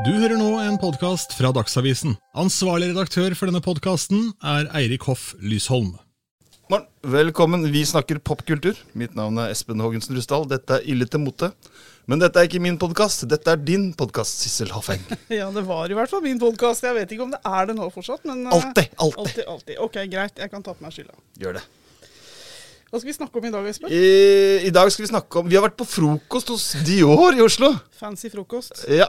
Du hører nå en podkast fra Dagsavisen. Ansvarlig redaktør for denne podkasten er Eirik Hoff Lysholm. Morgen. Velkommen. Vi snakker popkultur. Mitt navn er Espen Hågensen Rusdal. Dette er Ille til mote. Men dette er ikke min podkast. Dette er din podkast, Sissel Hoffeng. Ja, det var i hvert fall min podkast. Jeg vet ikke om det er det nå fortsatt, men eh, Alltid. Alltid. alltid, alltid. Ok, greit. Jeg kan ta på meg skylda. Gjør det. Hva skal vi snakke om i dag, Espen? I, I dag skal vi snakke om Vi har vært på frokost hos Dior i Oslo. Fancy frokost. Ja.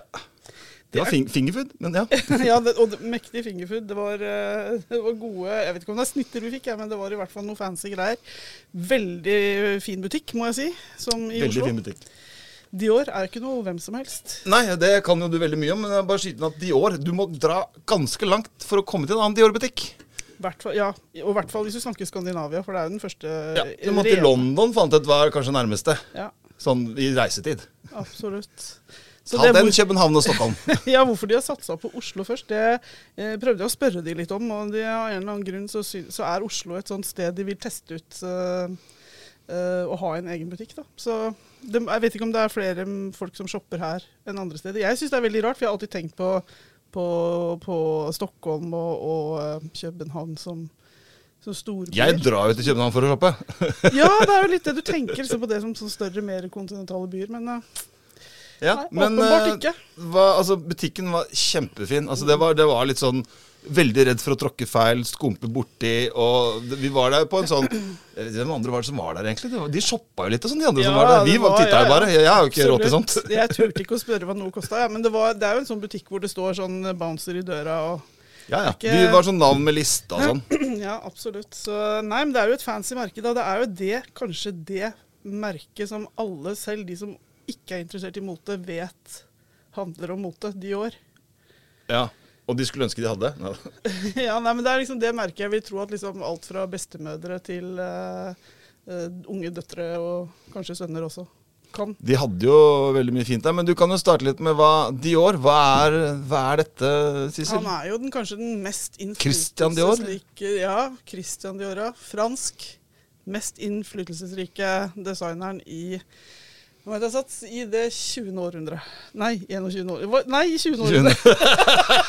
Det var fing fingerfood, men ja. ja, det, og det, mektig fingerfood. Det var, eh, det var gode Jeg vet ikke om det er snitter vi fikk, men det var i hvert fall noe fancy greier. Veldig fin butikk, må jeg si, som i Veldig Oslo. fin butikk. Dior er ikke noe hvem som helst. Nei, det kan jo du veldig mye om, men jeg bare skyter at Dior Du må dra ganske langt for å komme til en annen Dior-butikk. Ja, og i hvert fall hvis du snakker Skandinavia, for det er jo den første Ja, du måtte til London, fant jeg ut var kanskje nærmeste. Ja, Sånn i reisetid. absolutt. Så Ta den hvor- København og Stockholm. Ja, hvorfor de har satsa på Oslo først, det eh, prøvde jeg å spørre de litt om. Og de, av en eller annen grunn så, så er Oslo et sånt sted de vil teste ut eh, eh, å ha en egen butikk. da. Så det, Jeg vet ikke om det er flere folk som shopper her enn andre steder. Jeg syns det er veldig rart, for jeg har alltid tenkt på, på, på Stockholm og, og eh, København som. Jeg drar jo til København for å shoppe. Ja, det er jo litt det du tenker liksom, på det som større, mer kontinentale byer. Men eh, Ja, nei, men eh, hva, altså, butikken var kjempefin. Altså, det, var, det var litt sånn Veldig redd for å tråkke feil, skumpe borti. Og vi var der på en sånn Hvem andre var det som var der, egentlig? Var, de shoppa jo litt, og sånn, de andre som var der. Vi var, var- titta ja, jo ja. bare. Jeg, jeg har jo ikke råd til sånt. Jeg turte ikke å spørre hva noe kosta, ja, men det, var, det er jo en sånn butikk hvor det står sånn bouncer i døra og Ja, ja. Vi var sånn navn med liste og sånn. Ja, absolutt. Så nei, men det er jo et fancy merke, da. Det er jo det, kanskje det merket som alle, selv de som ikke er interessert i mote, vet handler om mote. Dior. Ja. Og de skulle ønske de hadde. Ja. ja, nei, men det er liksom det merket jeg vil tro at liksom alt fra bestemødre til uh, uh, unge døtre og kanskje sønner også kan. De hadde jo veldig mye fint der, men du kan jo starte litt med hva Dior. Hva er, hva er dette, Sissel? Han er jo den, kanskje den mest Christian Dior? innflytelsesrike Ja, Christian Dior, ja. Fransk. Mest innflytelsesrike designeren i Satt i det 20. århundre. Nei, 21. år. Nei, i 20. århundre.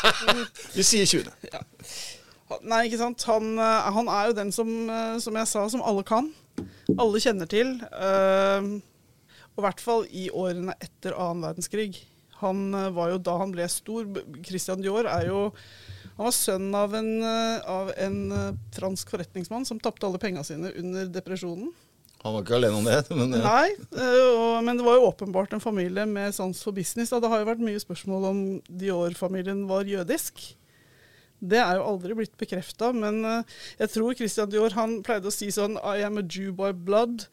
Vi sier 20. Nei, ikke sant. Han, eh, han er jo den som, eh, som jeg sa, som alle kan. Alle kjenner til. eh, Og i hvert fall i årene etter annen verdenskrig. Han var jo da han ble stor. Christian Dior er jo Han var sønn av en, av en fransk forretningsmann som tapte alle penga sine under depresjonen. Han var ikke alene om det, men ja. Nei, eh, og, men det var jo åpenbart en familie med sans for business. Da. Det har jo vært mye spørsmål om Dior-familien var jødisk. Det er jo aldri blitt bekrefta, men eh, jeg tror Christian Dior han pleide å si sånn I am a Jew by blood,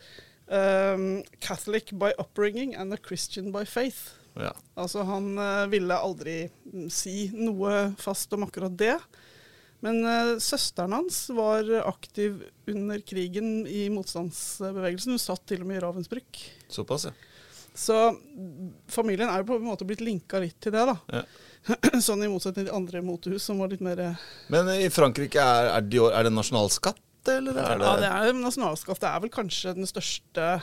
um, Catholic by upbringing and a Christian by faith. ja. Altså Han eh, ville aldri mm, si noe fast om akkurat det. Men uh, søsteren hans var aktiv under krigen i motstandsbevegelsen. Hun satt til og med i Ravensbrück. Såpass, ja. Så mm, familien er jo på en måte blitt linka litt til det, da. Ja. sånn i motsetning til andre motehus som var litt mer Ja, Men i Frankrike, er, er, Dior, er det nasjonalskatt, eller er det, det er jo nasjonalskatt. Det er vel kanskje den største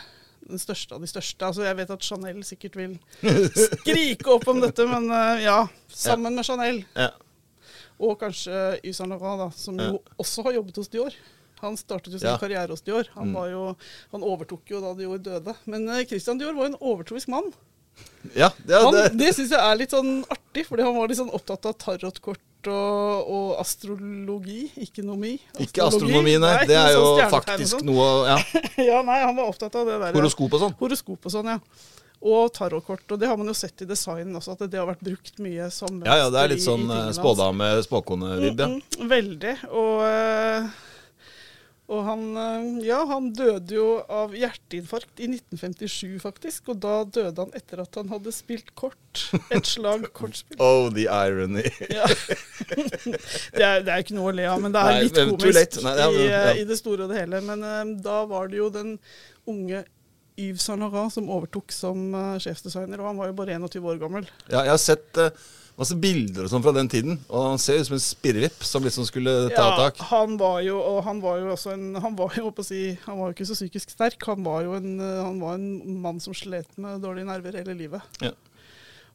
den største av de største. Altså, jeg vet at Chanel sikkert vil skrike opp om dette, men eh, ja. Sammen med Chanel. Ja. Og kanskje Saint Laurent, da, som jo også har jobbet hos Dior. Han startet jo sin Ja. karriere hos Dior. Han, Mm. var jo, han overtok jo da Dior døde. Men eh, Christian Dior var jo en overtroisk mann. Ja, ja, Han, det, det syns jeg er litt sånn artig, fordi han var litt sånn opptatt av tarotkort og, og astrologi, ikke nomi. ikke astronomi, nei. Det er jo sånn faktisk sånn. noe ja. Ja, nei, han var opptatt av det der. Horoskop og sånn. Horoskop og sånn, ja. Og tarotkort. Og det har man jo sett i design også, at det har vært brukt mye som Ja, ja, det er litt sånn i eh, spådame, spåkone-vibb, ja. Mm, mm, veldig. Og, eh, og han, eh, ja, han døde jo av hjerteinfarkt i 1957, faktisk. Og da døde han etter at han hadde spilt kort. Et slag kortspill. Oh, the irony. Ja. det, er, det er ikke noe å le av, men det er Nei, litt komisk. Nei, ja, i, ja. i det store og det hele. Men um, da var det jo den unge Yves Saint Laurent som overtok som eh, sjefsdesigner, og han var jo bare 21 år gammel. Ja, jeg har sett eh, masse bilder og sånn fra den tiden, og han ser ut som en spirrevipp som liksom skulle ta tak. han var jo, og han var jo også en Han var jo, på å si, han var jo ikke så psykisk sterk. Han var jo en, eh, han var en mann som slet med dårlige nerver hele livet. Ja.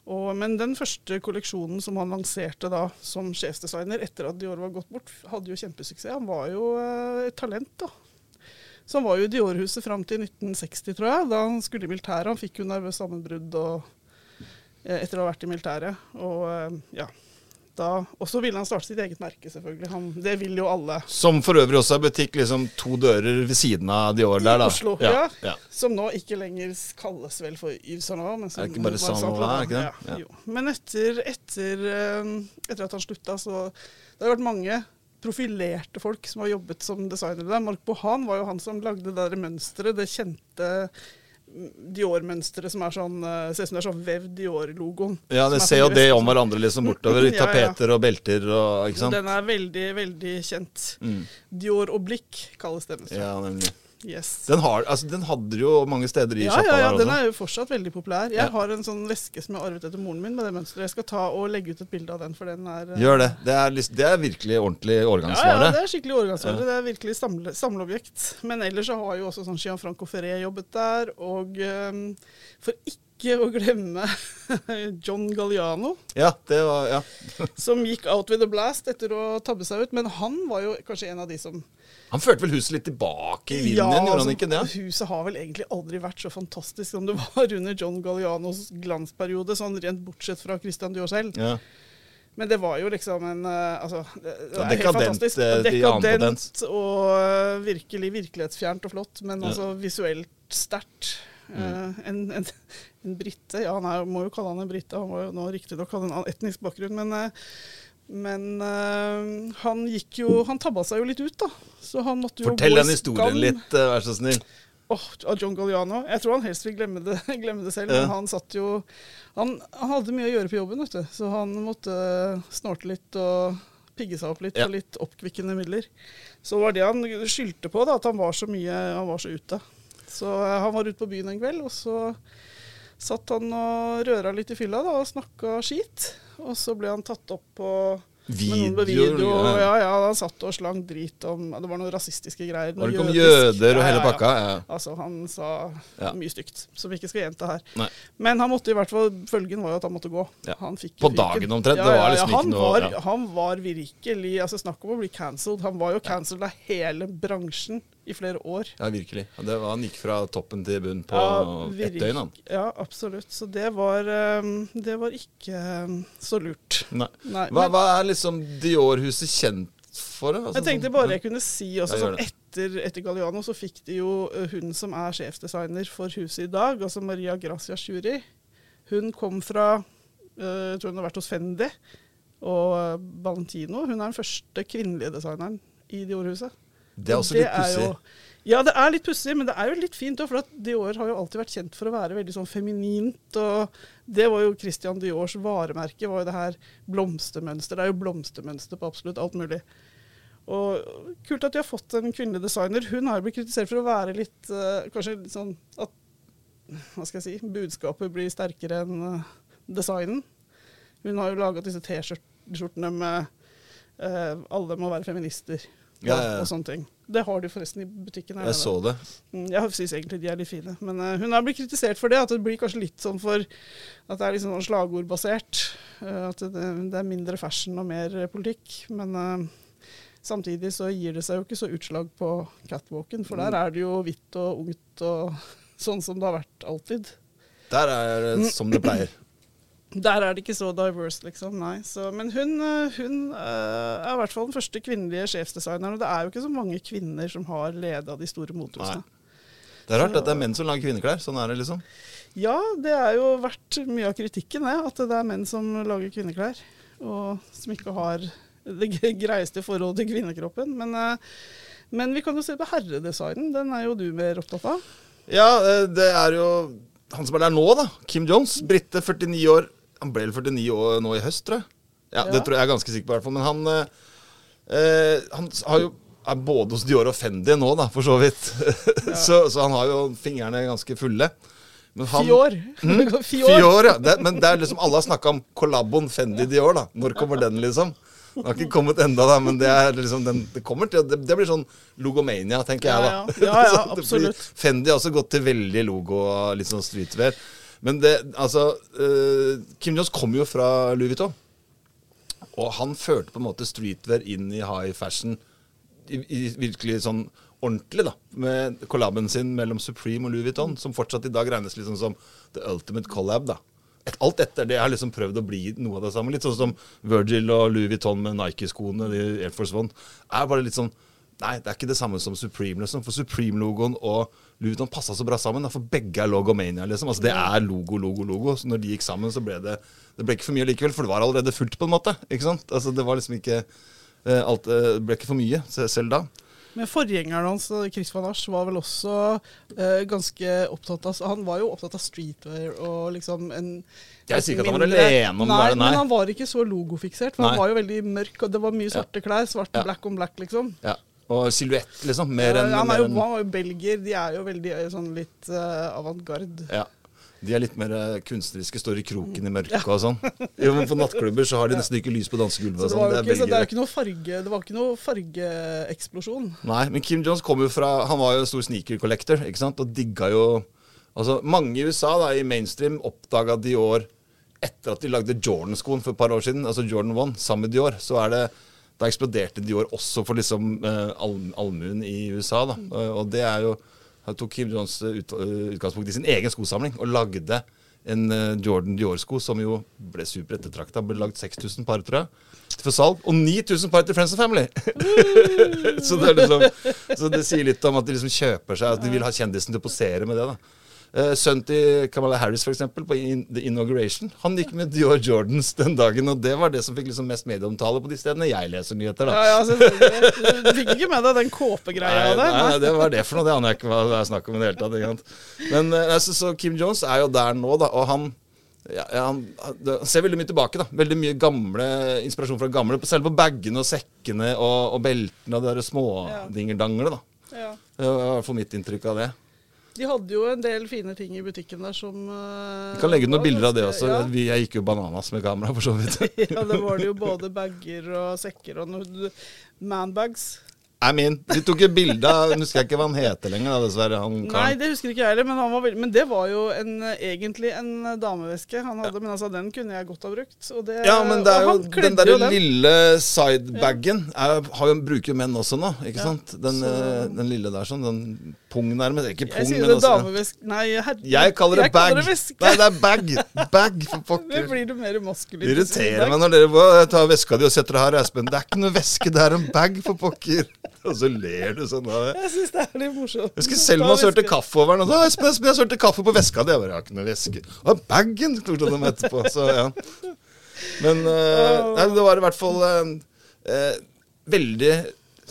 Og, men den første kolleksjonen som han lanserte da som sjefsdesigner etter at Dior var gått bort, hadde jo kjempesuksess. Han var jo et talent, da. Så han var jo i Dior-huset fram til 1960, tror jeg, da han skulle i militæret. Han fikk jo nervøst sammenbrudd og, eh, etter å ha vært i militæret. Og eh, ja, og så ville han starte sitt eget merke, selvfølgelig. Han, det vil jo alle. Som for øvrig også er butikk liksom to dører ved siden av Dior der, da. I Oslo, ja, ja. Som nå ikke lenger kalles vel for Yves Saint Laurent. Men som er det ikke bare Saint Laurent, ikke det? Ja, men etter, etter, eh, etter, at han slutta, så Det har vært mange profilerte folk som har jobbet som designere der. Mark Bohan var jo han som lagde det der mønsteret, det kjente Dior-mønsteret som er sånn, uh, ser ut som det er sånn vevd Dior-logoen. Ja, det ser jo det om hverandre liksom bortover. I tapeter ja, ja. og belter og ikke sant. Den er veldig, veldig kjent. Mm. Dior Oblique kalles det. Ja, nemlig. Yes. Den, har, altså, den hadde jo mange steder i ja, sjappa ja, ja, Den er jo fortsatt veldig populær. Jeg ja. har en sånn veske som jeg har arvet etter moren min med det mønsteret. Jeg skal ta og legge ut et bilde av den, for den er uh... Gjør det. Det er, det er, virkelig ordentlig årgangsvare. Ja, ja, det er skikkelig årgangsvare. Det er virkelig samle, samleobjekt. Men ellers så har jo også sånn Gianfranco Ferré jobbet der. Og um, for ikke å glemme John Galliano. Ja, det var, ja. som gikk out with a blast etter å tabbe seg ut. Men han var jo kanskje en av de som han førte vel huset litt tilbake i vinden, ja, gjorde han altså, ikke det? Huset har vel egentlig aldri vært så fantastisk som det var under John Gallianos glansperiode, sånn rent bortsett fra Christian Dior selv. Ja. Men det var jo liksom en uh, altså, det, det er helt fantastisk. Eh, dekadent og uh, virkelig virkelighetsfjernt og flott, men ja. altså visuelt sterkt. Mm. en, en, en brite, ja, han må jo kalle han en brite, han må jo nå riktignok ha en etnisk bakgrunn, men men uh, han gikk jo Han tabba seg jo litt ut, da. Så han måtte jo Fortell den historien litt, uh, vær så snill. Oh, av John Galliano. Jeg tror han helst vil glemme det, glemme det selv, ja. men han satt jo han, han, hadde mye å gjøre på jobben, vet du. Så han måtte snorte litt og pigge seg opp litt ja. på litt oppkvikkende midler. Så var det han skyldte på, da, at han var så mye Han var så ute. Så han var ute på byen en kveld, og så satt han og røra litt i fylla da, og snakka skit. Og så ble han tatt opp på Videoer? video ja. ja, Han satt og slang drit om Det var noen rasistiske greier. Noe var det om jøder og hele pakka? Ja, Altså, han sa mye stygt, som vi ikke skal gjenta her. Nei. Men han måtte i hvert fall følgen var jo at han måtte gå. Han på dagen omtrent? det var liksom ikke noe var, Han var virkelig altså Snakk om å bli cancelled. Han var jo cancelled av hele bransjen i flere år. Ja, virkelig. Det var, han gikk fra toppen til bunn på ja, ett døgn. Han. Ja, absolutt. Så det var, um, det var ikke um, så lurt. Nei. Nei hva, hva, er liksom Dior-huset kjent for? Altså, jeg tenkte bare jeg kunne si også sånn etter, etter, Galliano så fikk de jo uh, hun som er sjefdesigner for huset i dag, altså Maria Gracia Shuri. Hun kom fra uh, Jeg tror hun har vært hos Fendi og uh, Valentino. Hun er den første kvinnelige designeren i Dior-huset. Det er også litt pussig. Ja, det er litt pussig, men det er jo litt fint òg. For Dior har jo alltid vært kjent for å være veldig sånn feminint. Og det var jo Christian Diors varemerke, var jo det her blomstermønster. Det er jo blomstermønster på absolutt alt mulig. Og kult at de har fått en kvinnelig designer. Hun har jo blitt kritisert for å være litt uh, Kanskje litt sånn at Hva skal jeg si Budskapet blir sterkere enn uh, designen. Hun har jo laga disse T-skjortene med uh, 'Alle må være feminister' ja, ja, og sånne ting. Det har de forresten i butikken. Her, jeg så det. Mm, jeg syns egentlig de er litt fine. Men uh, hun har blitt kritisert for det. At det blir kanskje litt sånn for At det er liksom sånn slagordbasert. Uh, at det, det, er mindre fashion og mer politikk. Men uh, samtidig så gir det seg jo ikke så utslag på catwalken. For der mm. er det jo hvitt og ungt og sånn som det har vært alltid. Der er det som det pleier. Der er det ikke så diverse, liksom. Nei. Så, men hun, eh, hun uh, er i hvert fall den første kvinnelige sjefsdesigneren. Og det er jo ikke så mange kvinner som har leda de store motehusene. Det er rart at det er menn som lager kvinneklær. Sånn er det, liksom. Ja, det er jo vært mye av kritikken, det. At det er menn som lager kvinneklær. Og som ikke har det greieste forholdet til kvinnekroppen. Men, uh, men vi kan jo se på herredesignen. Den er jo du mer opptatt av. Ja, det er jo han som er der nå, da. Kim Jones. Brite, 49 år. Han ble vel 49 år nå i høst, tror jeg. Ja, ja. Det tror jeg er ganske sikker på, i hvert fall. Men han, eh, eh han har jo er både hos Dior og Fendi nå, da, for så vidt. Ja. så, så, han har jo fingrene ganske fulle. Men han, Fior. Mm, Fior, ja. Det, men det er liksom alle har snakka om kollaboen Fendi-Dior, da. Når kommer den, liksom? Den har ikke kommet enda, da, men det, liksom den, det kommer til det, det, blir sånn logomania, tenker jeg, da. Ja, ja, ja absolutt. Fendi har også gått til veldig logo og litt sånn streetwear. Men det, altså uh, Kim Jones kommer jo fra Louis Vuitton. Og han førte på en måte streetwear inn i high fashion i, i virkelig sånn ordentlig, da. Med collaben sin mellom Supreme og Louis Vuitton, som fortsatt i dag regnes liksom som the ultimate collab, da. Et, alt etter det har liksom prøvd å bli noe av det samme. Litt sånn som Virgil og Louis Vuitton med Nike-skoene, de Air Force One. Er bare litt sånn Nei, det er ikke det samme som Supreme. liksom. For Supreme-logoen og Vuitton passa så bra sammen. For begge er Logomania. liksom. Altså Det er logo, logo, logo. Så når de gikk sammen, så ble det det ble ikke for mye likevel, for det var allerede fullt, på en måte. ikke sant? Altså Det var liksom ikke eh, alt, eh, Det ble ikke for mye selv da. Men forgjengeren hans, Chris van Asch, var vel også eh, ganske opptatt av Han var jo opptatt av streetwear og liksom en Jeg sier ikke at han var alene om nei, det, nei. men han var ikke så logofiksert. For Nei. han var jo veldig mørk, og det var mye svarte klær. Svart Ja. black on black, liksom. Ja. Og silhuett, liksom. Mer enn Ja, han, er jo, han var jo belgier. De er jo veldig eh, sånn litt uh, avantgarde. Ja. De er litt mer eh, kunstneriske, står i kroken i mørket og sånn. Jo, men På nattklubber så har de nesten ikke lys på dansegulvet. Så det sånn. var jo Det ikke, det er ikke noe farge Det var ikke noe fargeeksplosjon. Nei, men Kim Jones kom jo fra Han var jo en stor sneaker collector, ikke sant, og digga jo Altså, mange i USA da, i mainstream oppdaga Dior etter at de lagde Jordan-skoen for et par år siden, altså Jordan 1, sammen med Dior. Så er det Da eksploderte Dior også for liksom eh, allmuen i USA, da. Eh, og det er jo Han tok Kim Jones eh, ut, utgangspunkt i sin egen skosamling og lagde en Jordan Dior-sko som jo ble super ettertrakta. Ble lagd 6000 par, tror jeg, for salg. Og 9000 par til Friends and Family! så, det er liksom, så det sier litt om at de liksom kjøper seg At de vil ha kjendisen til å posere med det. da Sønnen til Kamala Harris, eksempel, på in The Inauguration, han gikk med Dior Jordans den dagen, og det var det som fikk liksom mest medieomtale på de stedene jeg leser nyheter. da Ja, ja. Du fikk ikke med deg den kåpegreia Nei, der? nei, det var det for noe. Det aner jeg ikke hva det er snakk om i det hele tatt. Sant? Men eh, altså, så Kim Jones er jo der nå, da, og han ja, ja, han, han ser veldig mye tilbake. da Veldig mye gamle inspirasjon fra gamle. Selv på bagene og sekkene og, og beltene og de der Ja. Ja. Det var i hvert fall mitt inntrykk av det. De hadde jo en del fine ting i butikken der som eh, Vi kan legge ut noen bilder av det også. Ja. Jeg gikk jo bananas med kamera, for så vidt. ja, det var det jo både bager og sekker og manbags. I min. vi tok et bilde av husker jeg ikke hva han heter lenger, da, dessverre. Han Nei, det husker ikke jeg heller, men, han var veldig, men det var jo en, egentlig en dameveske han hadde. Men altså, den kunne jeg godt ha brukt. Og det, Ja, men det er og jo han den derre jo den. lille sidebagen er, bruker jo menn også nå, ikke Ja, sant? Den, så- eh, den lille der sånn, den pung nærmest. Ikke Jeg pung, sier men altså Nei, herre, Jeg kaller det jeg bag. kaller det. Nei, det er bag. Bag, for pokker. Det blir det mer si irriterer meg når dere tar veska di og setter det her, Espen. Det er ikke noe veske, det er en bag, for pokker. Og så ler du sånn av det. Jeg syns det er litt morsomt. Jeg husker Selma sørte kaffe over den. Og så, Espen, Espen, jeg sørte kaffe på veska di. Jeg bare, jeg har ikke noe veske. Og bagen, klarte de etterpå. Så ja. Men uh, nei, det var i hvert fall uh, uh, veldig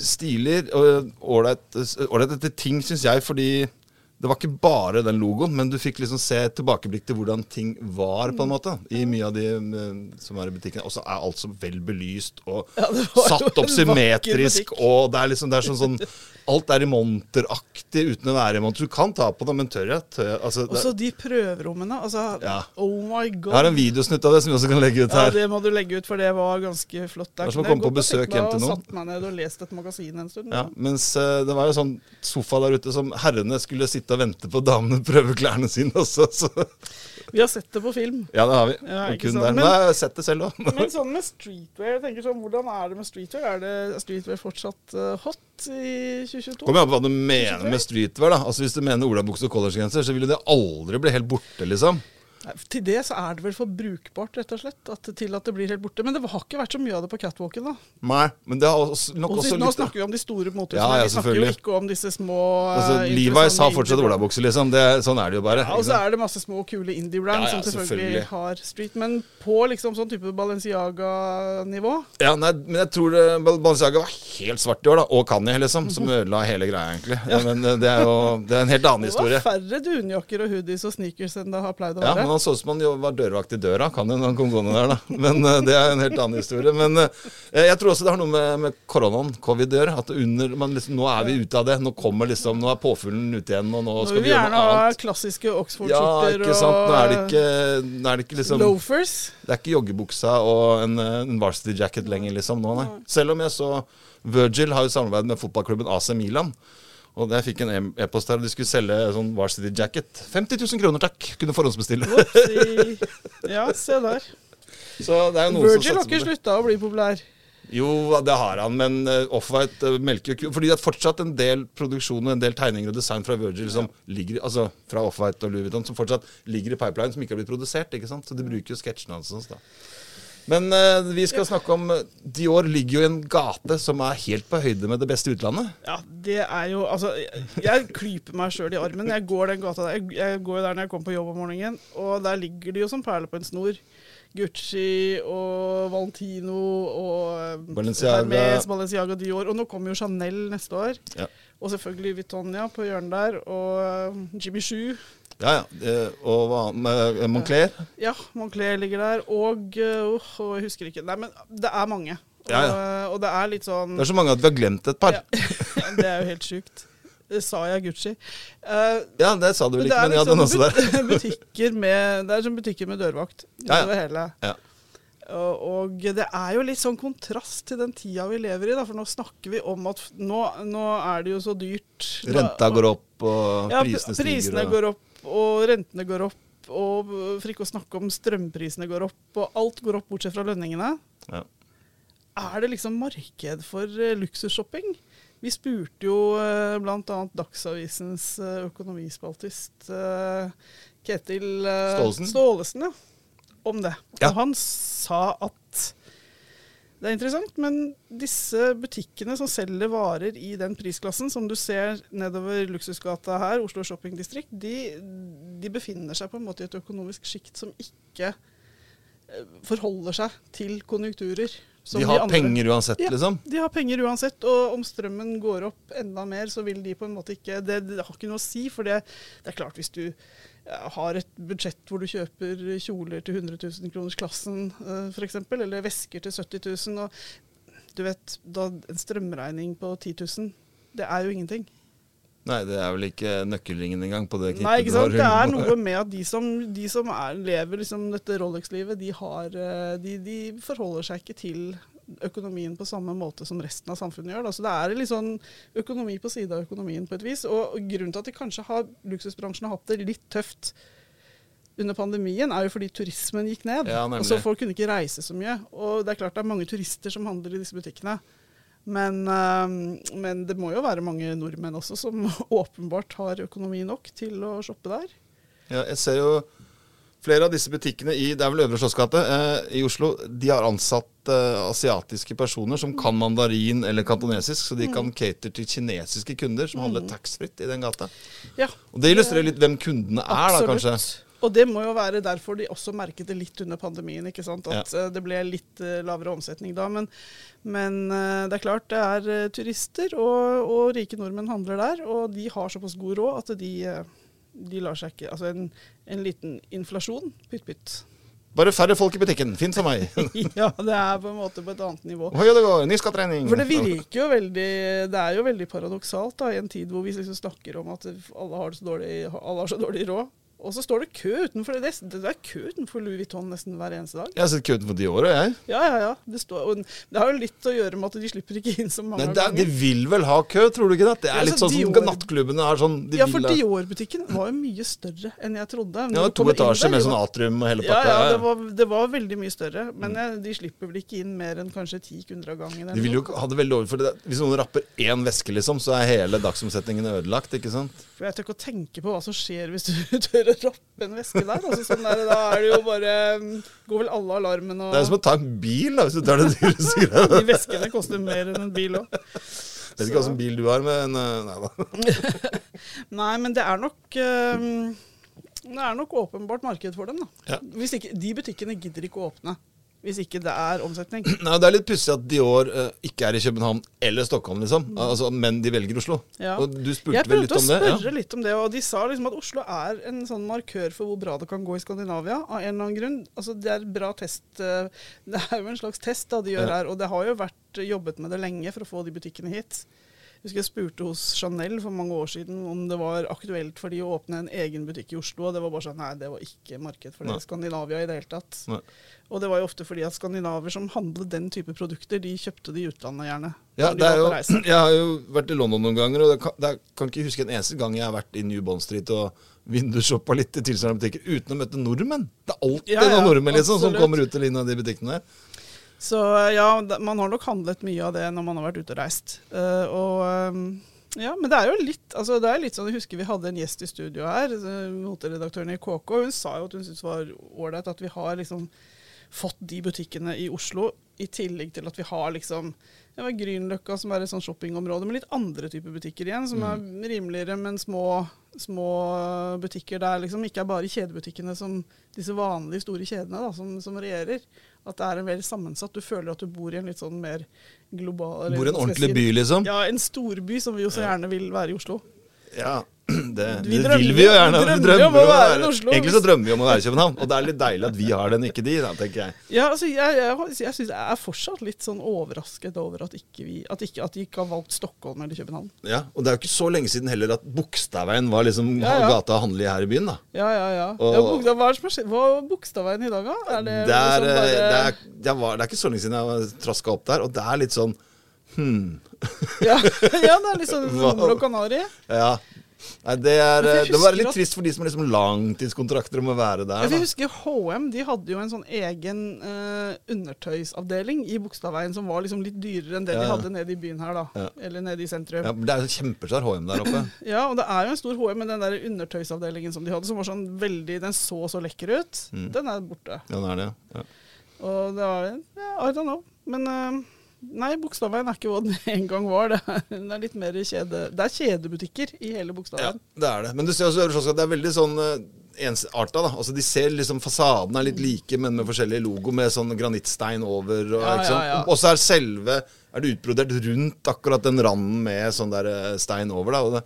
stilig og ålreit ålreite ting, syns jeg, fordi det var ikke bare den logoen, men du fikk liksom se tilbakeblikk til hvordan ting var, på en måte. I mye av de eh, som er i butikken. Og så er alt så vel belyst og Ja, satt opp symmetrisk. Og det er liksom det er sånn, sånn Alt er i monteraktig uten å være i monter. Du kan ta på det, men tør jeg? Tør jeg? Altså, Og så de prøverommene. Altså, Ja. oh my god. jeg har en videosnutt av det som vi også kan legge ut her. Ja, det må du legge ut, for det var ganske flott. Det er som å komme på besøk hjem til noen. Satt meg ned og lest et magasin en stund. Ja, mens eh, det var jo sånn sofa der ute som herrene skulle sitte og vente på damene prøve klærne sine også. Så. Vi har sett det på film. Ja, det har vi. Ja, der. men- Men jeg har sett det selv òg. Men sånn med streetwear, jeg tenker sånn, hvordan er det med streetwear? Er det streetwear fortsatt uh, hot i 2022? Kommer an på hva du mener med streetwear. da Altså Hvis du mener olabukse og collegegenser, så vil det aldri bli helt borte, liksom. Til det så er det vel for brukbart, rett og slett, at, til at det blir helt borte. Men det har ikke vært så mye av det på catwalken, da. Nei, men det har også, nok Og også nå litt snakker vi om de store motehusene. Ja, ja, vi snakker jo ikke om disse små altså, eh, Levi's har fortsatt olabukse, liksom. Det, sånn er det jo bare. Ja, og så er det masse små, kule indie-brand Ja, som selvfølgelig, selvfølgelig. har street. Men på liksom sånn type Balenciaga-nivå Ja, nei, men jeg tror det, Balenciaga var helt svart i år, da. Og Kanye, liksom. Som ødela hele greia, egentlig. Ja, men eh, det er jo det er en helt annen historie. Det var historie. færre dunjakker og hoodies og sneakers enn det har pleid å være. Han så ut som han var dørvakt i døra, kan når han kom gående der, da. Men eh, det er en helt annen historie. Men eh, jeg tror også det har noe med, med koronaen, covid, å gjøre. At under, liksom, nå er vi ute av det. Nå kommer liksom, nå er påfuglen ute igjen, og nå Nå skal vil vi vi gjøre gjerne ha klassiske Oxford-skjorter ja, og Nå er det ikke, nå er det ikke liksom loafers. Det er ikke joggebuksa og en, eh, en varsity jacket lenger, liksom, nå, nei. Selv om jeg så Virgil har jo samarbeid med fotballklubben AC Milan. Og jeg fikk en e-post der, og de skulle selge sånn Varsity Jacket. 50 000 kroner, takk! Kunne forhåndsbestille. Ja, se der. Så det er jo noen Virgil som har ikke slutta å bli populær. Jo, det har han, men uh, Offwhite uh, melker jo. Fordi det er fortsatt en del produksjon og en del tegninger og design fra Virgil som ligger Altså fra Offwhite og Louis Vuitton som fortsatt ligger i pipeline, som ikke har blitt produsert. ikke sant? Så de bruker jo sketsjene hans. da. Men uh, vi skal snakke om Dior ligger jo i en gate som er helt på høyde med det beste utlandet. Ja, det er jo Altså, jeg, klyper meg sjøl i armen. Jeg går den gata der. Jeg, jeg går jo der når jeg kommer på jobb om morgenen, og der ligger de jo som perler på en snor. Gucci og Valentino og eh, Balenciaga. Hermes, Balenciaga Dior. Og nå kommer jo Chanel neste år. Ja. Og selvfølgelig Vitonia på hjørnet der. Og eh, Jimmy Choo. Ja, ja. Eh, og hva eh, Moncler? Ja, Moncler ligger der. Og uh, jeg husker ikke. Nei, men det er mange. Ja, ja. Og, og det er litt sånn Det er så mange at vi har glemt et par. Ja. det er jo helt sjukt. Det sa jeg Gucci. Uh, Ja, det sa du vel ikke, men ja, den også liksom der. butikker med, det er som butikker med dørvakt Ja, ja. utover hele. Ja. Og, og det er jo litt sånn kontrast til den tida vi lever i, da, for nå snakker vi om at nå, nå er det jo så dyrt. Renta går opp, og ja, prisene stiger. prisene og- går opp, og rentene går opp. Og for ikke å snakke om strømprisene går opp, og alt går opp bortsett fra lønningene. Ja. Er det liksom marked for eh, luksusshopping? Vi spurte jo uh, bl.a. Dagsavisens eh, økonomispaltist eh, Ketil Stålesen, Stålesen ja, om det. Ja. Og han sa at det er interessant, men disse butikkene som selger varer i den prisklassen, som du ser nedover Luksusgata her, Oslo shoppingdistrikt, de, de befinner seg på en måte i et økonomisk sjikt som ikke eh, forholder seg til konjunkturer. De har andre. penger uansett, Ja. liksom. De har penger uansett, og om strømmen går opp enda mer, så vil de på en måte ikke Det, det har ikke noe å si, for det, det er klart hvis du har et budsjett hvor du kjøper kjoler til 100 000 kroners klassen uh, f.eks., eller vesker til 70 000, og du vet, da en strømregning på 10 000, det er jo ingenting. Nei, det er vel ikke nøkkelringen engang på det Nei, ikke sant. Det er noe med at de som, de som er, lever liksom dette Rolex-livet, de, eh, de, de forholder seg ikke til økonomien på samme måte som resten av samfunnet gjør. Da. Så det er litt sånn økonomi på side av økonomien på et vis. Og grunnen til at de kanskje har, luksusbransjen har hatt det litt tøft under pandemien, er jo fordi turismen gikk ned. Ja, og så folk kunne ikke reise så mye. Og det er klart det er mange turister som handler i disse butikkene. Men, eh, men det må jo være mange nordmenn også som åpenbart har økonomi nok til å shoppe der. Ja, jeg ser jo flere av disse butikkene i det er vel Øvre Slottsgate eh, i Oslo. De har ansatt eh, asiatiske personer som kan mandarin eller kantonesisk, så de Mm. kan cater til kinesiske kunder som handler taxfritt i den gata. Ja, Og Det illustrerer litt hvem kundene er, da, kanskje. Og det må jo være derfor de også merket det litt under pandemien. ikke sant? At ja. det ble litt eh, lavere omsetning da. Men, men eh, det er klart det er eh, turister, og, og rike nordmenn handler der. Og de har såpass god råd at de, eh, de lar seg ikke Altså en, en liten inflasjon, pytt pytt. Bare færre folk i butikken. Fint som meg. ja, det er på en måte på et annet nivå. Hoi, det går. Ny skatteregning. For det virker jo veldig Det er jo veldig paradoksalt da, i en tid hvor vi liksom snakker om at alle har, så dårlig, alle har så dårlig råd. Og så står det kø utenfor det, det er kø utenfor Louis Vuitton nesten hver eneste dag. Jeg har sett kø utenfor de åra, jeg. Ja, ja, ja. Det, står, og det har jo litt å gjøre med at de slipper ikke inn så mange Nei, det er, de vil vel ha kø, tror du ikke det? Det Ja, er litt altså, sånn som sånn, nattklubbene er sånn. De Ja, for Dior-butikken var jo mye større enn jeg trodde. Ja, to etasjer med sånn atrium og hele Ja, pakka. ja, Ja, det var, det var veldig mye større. Men jeg, de slipper vel ikke inn mer enn kanskje ti kunder av gangen. De vil jo ha det veldig over for det, Hvis noen rapper én veske, liksom, så er hele dagsomsetningen ødelagt. ikke sant? For jeg tør ikke å tenke på hva som skjer hvis du tør rappe en veske der. Altså, sånn der da er det jo bare Går vel alle alarmene og Det er som å ta en bil, da, hvis du tar det dyreste greia. De veskene koster mer enn en bil òg. Vet ikke hva slags bil du har, men eh, nei da. Nei, men det er nok um, Det er nok åpenbart marked for dem, da. Ja. Ikke, de butikkene gidder ikke å åpne hvis ikke det er omsetning. Nei, Det er litt pussig at Dior uh, ikke er i København eller Stockholm, liksom. Altså, men de velger Oslo. Ja. Og du spurte vel litt prøvde å om det? spørre Ja. litt om det, og de sa liksom at Oslo er en sånn markør for hvor bra det kan gå i Skandinavia, av en eller annen grunn. Altså Det er bra test eh, Det er jo en slags test da de gjør Ja. her, og det har jo vært jobbet med det lenge for å få de butikkene hit. Jeg husker jeg spurte hos Chanel for mange år siden om det var aktuelt for de å åpne en egen butikk i Oslo, og det var bare sånn nei, det var ikke marked for det Nei. Skandinavia i det hele tatt. Nei. Og det var jo ofte fordi at skandinaver som handlet den type produkter, de kjøpte de i utlandet gjerne. Ja, de det jo, jeg har jo vært i London noen ganger, og det kan, er, kan ikke huske en eneste gang jeg har vært i New Bond Street og vindusshoppa litt i tilsvarende butikker uten å møte nordmenn. Det er alltid Ja, ja, noen nordmenn liksom, som kommer ut til en av de butikkene der. Så ja, man har nok handlet mye av det når man har vært ute og reist. Uh, og um, ja, men det er jo litt altså det er litt sånn, Jeg husker vi hadde en gjest i studio her, eh, moteredaktøren i KK. Hun sa jo at hun syntes det var ålreit at vi har liksom fått de butikkene i Oslo, i tillegg til at vi har liksom det var Grünerløkka, som er et sånn shoppingområde med litt andre typer butikker igjen, som er rimeligere, men små, små butikker der liksom ikke er bare kjedebutikkene som disse vanlige store kjedene da, som, som regjerer. At det er en veldig sammensatt. Du føler at du bor i en litt sånn mer global Bor i en ordentlig by, liksom. Ja, en storby som vi jo så gjerne vil være i Oslo. Ja, det, Vi det vil vi jo gjerne. vi drømmer om å være i Oslo. Egentlig så drømmer vi om å være i København, og det er litt deilig at vi har den, ikke de, da, tenker jeg. Ja, altså jeg, jeg, jeg syns jeg er fortsatt litt sånn overrasket over at, ikke vi, at, ikke, at de ikke har valgt Stockholm eller København. Ja, Og det er jo ikke så lenge siden heller at Bogstadveien var liksom Ja, ja. gata å handle i her i byen, da. Ja, ja, ja. Og- ja hva er Bogstadveien i dag, da? Er det, Det er, liksom eh, bare- det, er, det, var, det er ikke så lenge siden jeg traska opp der, og det er litt sånn hmm. ja, ja, det er litt sånn humle og kanari. Ja. Nei, det, er, jeg eh, det være litt trist for de som har liksom langtidskontrakter om å være der. Jeg husker H&M de hadde jo en sånn egen uh, undertøysavdeling i Bogstadveien som var liksom litt dyrere enn det de hadde nede i byen her, da. Ja. Eller nede i sentrum. Ja, Ja. det er jo kjempesvær HM der oppe. ja, og det er jo en stor H&M, men den der undertøysavdelingen som de hadde, som var sånn veldig Den så så lekker ut, Mm. den er borte. Ja, den er det. Ja. Og det var ja, I don't know. Men eh, nei, Bogstadveien er ikke hva den en gang var. Det er, det er litt mer kjede... Det er kjedebutikker i hele ja, det er det. Men du ser også Slottsgate, det er veldig sånn uh, ensarta. da. Altså, de ser liksom Fasaden er litt like, men med forskjellig logo, med sånn granittstein over. Og, Ja, ja, ja. og så er selve er det utbrodert rundt akkurat den randen med sånn der eh, stein over. da, og det,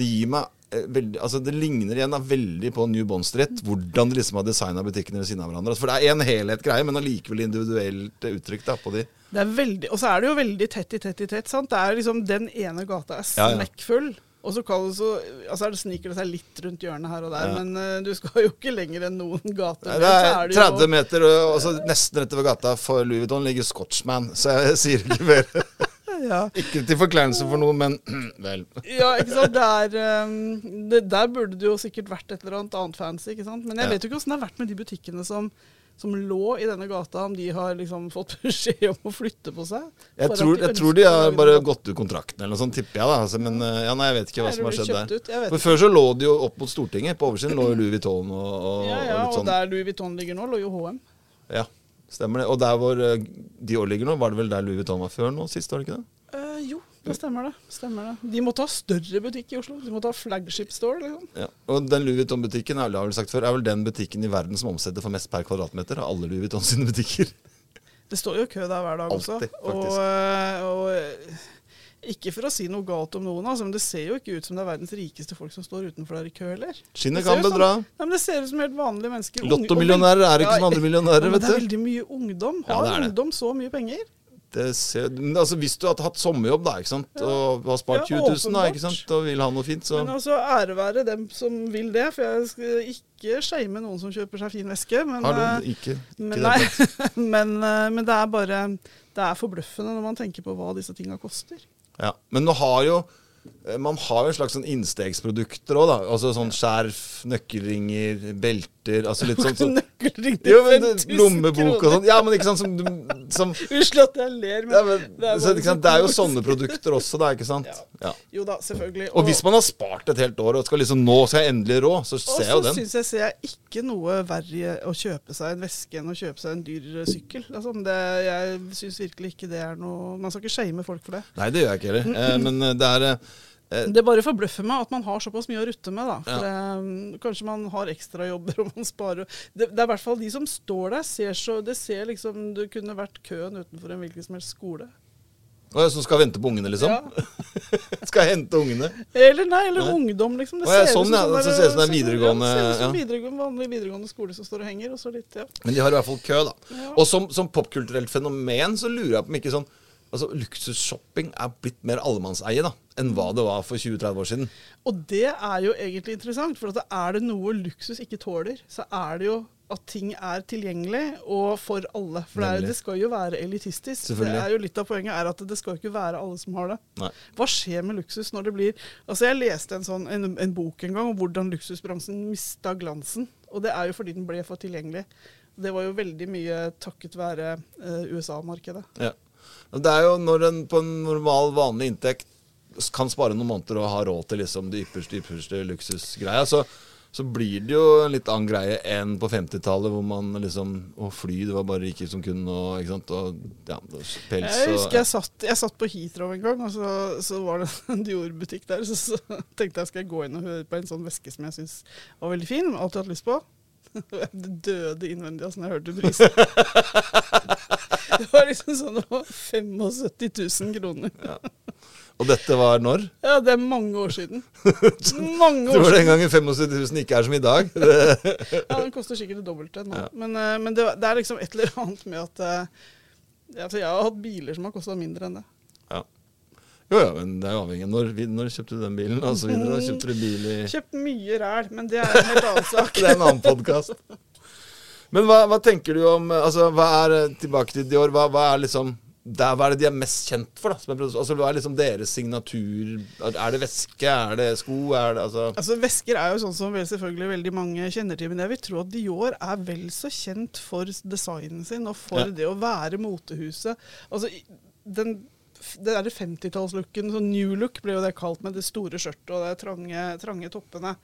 det gir meg eh, veldig, altså Det ligner igjen da veldig på New Bond Street, hvordan de liksom har designa butikkene ved siden av hverandre. Altså, For det er en helhet-greie, men allikevel individuelt eh, uttrykk da, på de. Det er veldig, og så er det jo veldig tett i tett i tett. sant? Det er liksom Den ene gata er Ja, ja. Og så, så altså er det sniker det seg litt rundt hjørnet her og der, Ja. men uh, du skal jo ikke lenger enn noen gater. Det er det 30 jo, meter, og altså, nesten rett over gata for Louis Vuitton ligger Scotchman, så jeg sier ikke mer. ja. Ikke til forkleinelse for noe, men vel. ja, ikke sant. Der, um, det, der burde det jo sikkert vært et eller annet annet fancy, ikke sant. Men jeg vet jo ikke åssen det har vært med de butikkene som, som lå i denne gata, om de har liksom fått beskjed om å flytte på seg. Jeg tror, de, tror, jeg tror de har bare gått ut kontrakten eller noe sånt, tipper jeg. da. Altså, men eh, ja, nei, jeg vet ikke hva som har skjedd der. For Før så lå de jo opp mot Stortinget. På oversiden lå Louis Vuitton og, og, Ja, ja, og og sånn. der Louis Vuitton ligger nå, lå jo HM. Ja, stemmer det. Og der hvor de Dior ligger nå, var det vel der Louis Vuitton var før nå sist, var det ikke det? Eh, jo, det stemmer det. stemmer det. De måtte ha større butikk i Oslo. De måtte ha flagship store. liksom. Ja. Og den Louis Vuitton-butikken er, har vel sagt før, er vel den butikken i verden som omsetter for mest per kvadratmeter av alle Louis Vuitton sine butikker. Det står jo kø der hver dag også. Faktisk. Og, eh, og eh, ikke for å si noe galt om noen, altså, men det ser jo ikke ut som det er verdens rikeste folk som står utenfor der i kø heller. Skinnet kan bedra. Nei, men Det ser ut som helt vanlige mennesker. Lottomillionærer er ikke Ja, som andre millionærer, Ja, vet det er veldig mye ungdom. Ja, Har det. ungdom så mye penger? Det ser, altså, hvis du hadde hatt sommerjobb da, ikke sant? og har spart Ja, 20 000 da, ikke sant? og vil ha noe fint, så Men altså, ære være dem som vil det. For jeg skal ikke shame noen som kjøper seg fin veske. Men, har eh, du ikke, ikke men, nei, men, eh, men det er bare Det er forbløffende når man tenker på hva disse tinga koster. Ja. Men nå har jo eh, man har jo en slags sånn innstegsprodukter òg, da. Altså sånn skjerf, nøkkelringer, belter altså litt sånn sånn Nøkkelring til Jo, men 5000 det- Lommebok og sånn. Ja, men ikke sant som, som Unnskyld at jeg ler, men, ja, men, det er så, sant? Det er jo sånne produkter også, da, ikke sant? Ja. Ja. Jo da, selvfølgelig. Og hvis man har spart et helt år og skal liksom nå skal jeg endelig rå, så ser jeg jo den. Og så syns jeg ser jeg ikke noe verre å kjøpe seg en veske enn å kjøpe seg en dyr sykkel. Altså, det, jeg syns virkelig ikke det er noe Man skal ikke shame folk for det. Nei, det gjør jeg ikke heller. Eh, men eh, det er eh, Det bare forbløffer meg at man har såpass mye å rutte med. da. For det, Kanskje man har ekstrajobber og man sparer det, det er i hvert fall de som står der, ser så Det ser liksom Det kunne vært køen utenfor en hvilken som helst skole. Å, Som skal vente på ungene, liksom? Ja. skal hente ungene? Eller nei, eller Nei. ungdom, liksom. Det Å, ser ut sånn, ja. sånn Så ser ut som det er ser- videregående, Ja, ut som ja. videregående, vanlig videregående skole som står og henger, og så litt, ja. Men de har i hvert fall kø, da. Ja. Og som, som popkulturelt fenomen så lurer jeg på om ikke sånn Altså, Luksusshopping er blitt mer allemannseie da, enn hva det var for 20-30 år siden. Og det er jo egentlig interessant, for at er det noe luksus ikke tåler, så er det jo at ting er tilgjengelig og for alle. For det, er, det skal jo være elitistisk. Det er jo Litt av poenget er at det skal ikke være alle som har det. Nei. Hva skjer med luksus når det blir Altså Jeg leste en, sånn, en, en bok en gang om hvordan luksusbransjen mista glansen. Og det er jo fordi den ble for tilgjengelig. Det var jo veldig mye takket være eh, USA-markedet. Ja. Det er jo når en på en normal, vanlig inntekt kan spare noen måneder og ha råd til liksom de ypperste, ypperste luksusgreia, så, så blir det jo en litt annen greie enn på 50-tallet, hvor man liksom Å, fly, det var bare rike som kunne, og ikke sant, og ja, pels Jeg og husker jeg satt, jeg satt på Heathrow en gang, og så, så var det en Dior-butikk der. Så, så tenkte jeg skal jeg gå inn og høre på en sånn veske som jeg syns var veldig fin, alltid hatt lyst på. Det døde innvendig altså, når jeg hørte prisen. Det var liksom sånn det var 75 000 kroner. Og dette var når? Ja, det er mange år siden. Mange Tror år den siden. gangen 75 000 ikke er som i dag. Ja, Den koster sikkert det dobbelte nå. Ja. Men, eh, men det, det er liksom et eller annet med at eh, altså, Jeg har hatt biler som har kosta mindre enn det. ja. Jo, ja, men det er jo avhengig av når, når kjøpte du den bilen, og så videre. Kjøpte du bil i Kjøpt mye ræl, men det er en helt annen sak. Det er en annen podkast. Men hva, hva tenker du om altså, Hva er eh, tilbake til Dior, hva, hva er liksom der, Hva er det de er mest kjent for? da? som Altså, Hva er liksom deres signatur? Er det væske? Er det sko? Er det, altså Altså, Vesker er jo sånn som vel selvfølgelig veldig mange kjenner til, men jeg vil tro at Dior er vel så kjent for designen sin og for Ja. det å være motehuset. Altså, den, det derre 50-tallslooken, sånn new look ble jo det kalt, med det store skjørtet og de trange, trange toppene.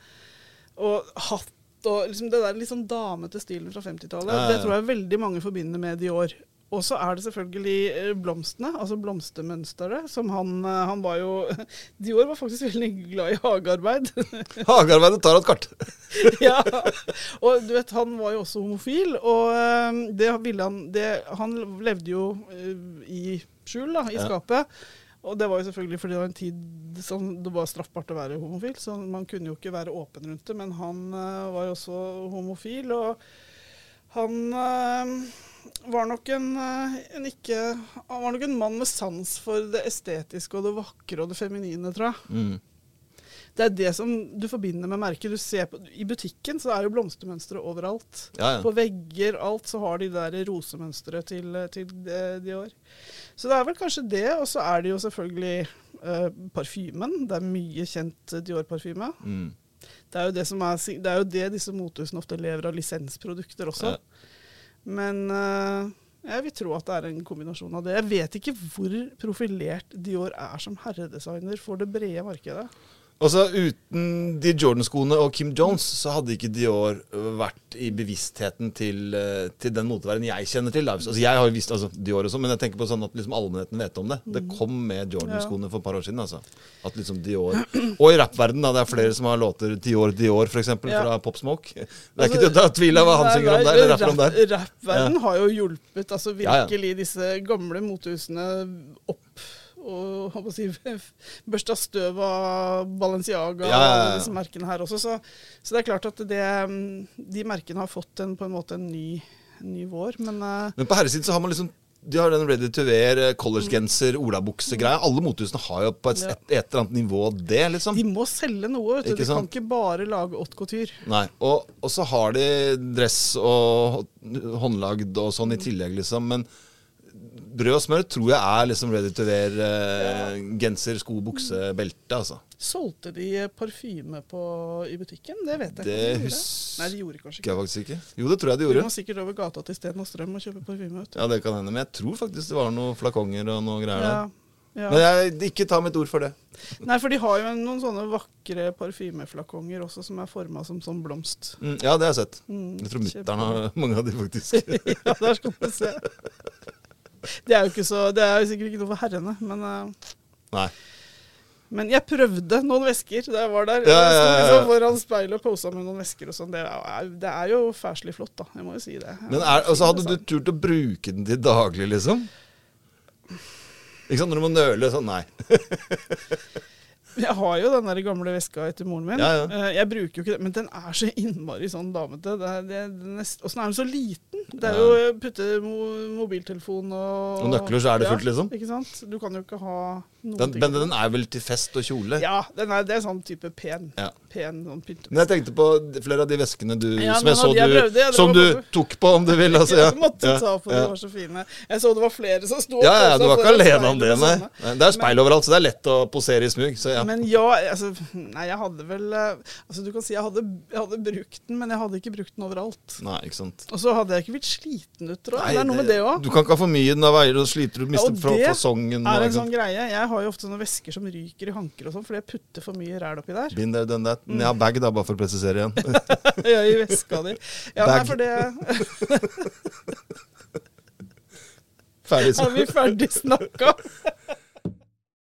Og hatt og liksom det der litt sånn damete stilen fra 50-tallet. Ja, ja. Det tror jeg veldig mange forbinder med Dior. Og så er det selvfølgelig eh, blomstene, altså blomstermønsteret, som han, eh, han var jo Dior var faktisk veldig glad i hagearbeid. Hagearbeidet tar et kart. ja. Og du vet, han var jo også homofil, og eh, det ville han det, Han levde jo i skjul, da, i Ja. Og det var jo selvfølgelig fordi det var en tid som det var straffbart å være homofil, så man kunne jo ikke være åpen rundt det. Men han uh, var jo også homofil, og han uh, var nok en, eh, en ikke Han var nok en mann med sans for det estetiske og det vakre og det feminine, tror jeg. Mm. Det er det som du forbinder med merket. Du ser på, I butikken så er jo blomstermønstre overalt. Ja, ja. På vegger, alt, så har de der rosemønstre til, til eh, Dior. Så det er vel kanskje det. Og så er det jo selvfølgelig uh, parfymen. Det er mye kjent eh, Dior-parfyme. Mm. Det er, jo det, som er, det er jo det disse motehusene ofte lever av lisensprodukter også. Ja. Men uh, jeg vil tro at det er en kombinasjon av det. Jeg vet ikke hvor profilert Dior er som herredesigner for det brede markedet. Og så Uten de Jordan-skoene og Kim Jones, så hadde ikke Dior vært i bevisstheten til, til den moteverdenen jeg kjenner til. Altså, jeg har jo visst altså, Dior og sånn, men jeg tenker på sånn at liksom allmennheten vet om det. Det kom med Jordan-skoene for et par år siden. altså. At liksom Dior Og i rappverdenen, da. Det er flere som har låter Dior Dior, f.eks. Ja. fra Pop Smoke. Det er ikke til å ta tvil av hva han Nei, synger om der, eller rapper om der. Rappverdenen Rappverden har jo hjulpet altså ja. virkelig disse gamle motehusene opp. Og hva si, børsta støv av Balenciaga Ja, ja, ja. og disse merkene her også. Så, så det er klart at det, mm, de merkene har fått en, på en måte en ny, en ny vår. Men eh, Men på herresiden så har man liksom de har den ready to wear, eh, collegegenser, olabukse-greia. Alle motehusene har jo på et, et, et eller annet nivå det, liksom. de må selge noe. vet du. De kan ikke bare lage haute couture. Nei, og, og så har de dress og håndlagd og sånn i tillegg, liksom. Men brød og smør tror jeg er liksom ready to wear eh, genser, sko, bukse, belte, altså. Solgte de parfyme på, i butikken? Det vet jeg Det ikke. de Nei, de gjorde kanskje jeg ikke faktisk ikke. Jo, det tror jeg de gjorde. De må sikkert over gata til Sten og Strøm og kjøpe parfyme. Ja, det kan hende. Men jeg tror faktisk det var noen flakonger og noe greier Ja, der. ja. Men jeg, ikke ta mitt ord for det. Nei, for de har jo noen sånne vakre parfymeflakonger også, som er forma som sånn blomst. Mm, ja, det har jeg sett. Mm, Jeg tror mutter'n har mange av de, faktisk. ja, der skal vi se. Det er jo ikke så, det er jo sikkert ikke noe for herrene, men, uh, Nei. men jeg prøvde noen vesker da jeg var der. Ja, ja, ja, ja. liksom foran speilet og posa med noen vesker og sånn. Det, det er jo fæslig flott, da. Jeg må jo si det. Men er, altså, hadde du turt å bruke den til daglig, liksom? Ikke sant, Når du må nøle sånn Nei. Jeg har jo den der gamle veska etter moren min. Ja, ja. Eh, Jeg bruker jo ikke det, men den er så innmari sånn damete. Åssen er den så liten? Det er jo å putte mobiltelefon og Og nøkler, så er det fullt, liksom? Ikke sant? Du kan jo ikke ha Den, men den er vel til fest og kjole? Ja, den er, det er sånn type pen. Ja. Pen sånn. Men jeg tenkte på flere av de veskene du, Ja, som jeg så jeg du, prøvde, ja, som du bare- tok på, om du vil. Altså, ja. Jeg måtte ja. ta på, de ja. var så fine. Jeg så det var flere som sto Ja, ja, du var ikke alene om det, nei. Det er speil overalt, så det er lett å posere i smug. Så ja. Men ja, altså Nei, jeg hadde vel eh, Altså, du kan si jeg hadde, jeg hadde brukt den, men jeg hadde ikke brukt den overalt. Nei, ikke sant. Og så hadde jeg ikke blitt sliten ut, tror jeg. Nei, det er noe med det òg. Du kan ikke ha for mye da sliter du, mister og fra det er en sånn greie. Jeg har jo ofte sånne vesker som ryker i hanker og sånn, fordi jeg putter for mye ræl oppi der. Been there, done that. Ja, jeg bag, da, bare for å presisere igjen. ja, I veska di. Ja, nei, Bag. for det Ferdig er vi ferdig snakka.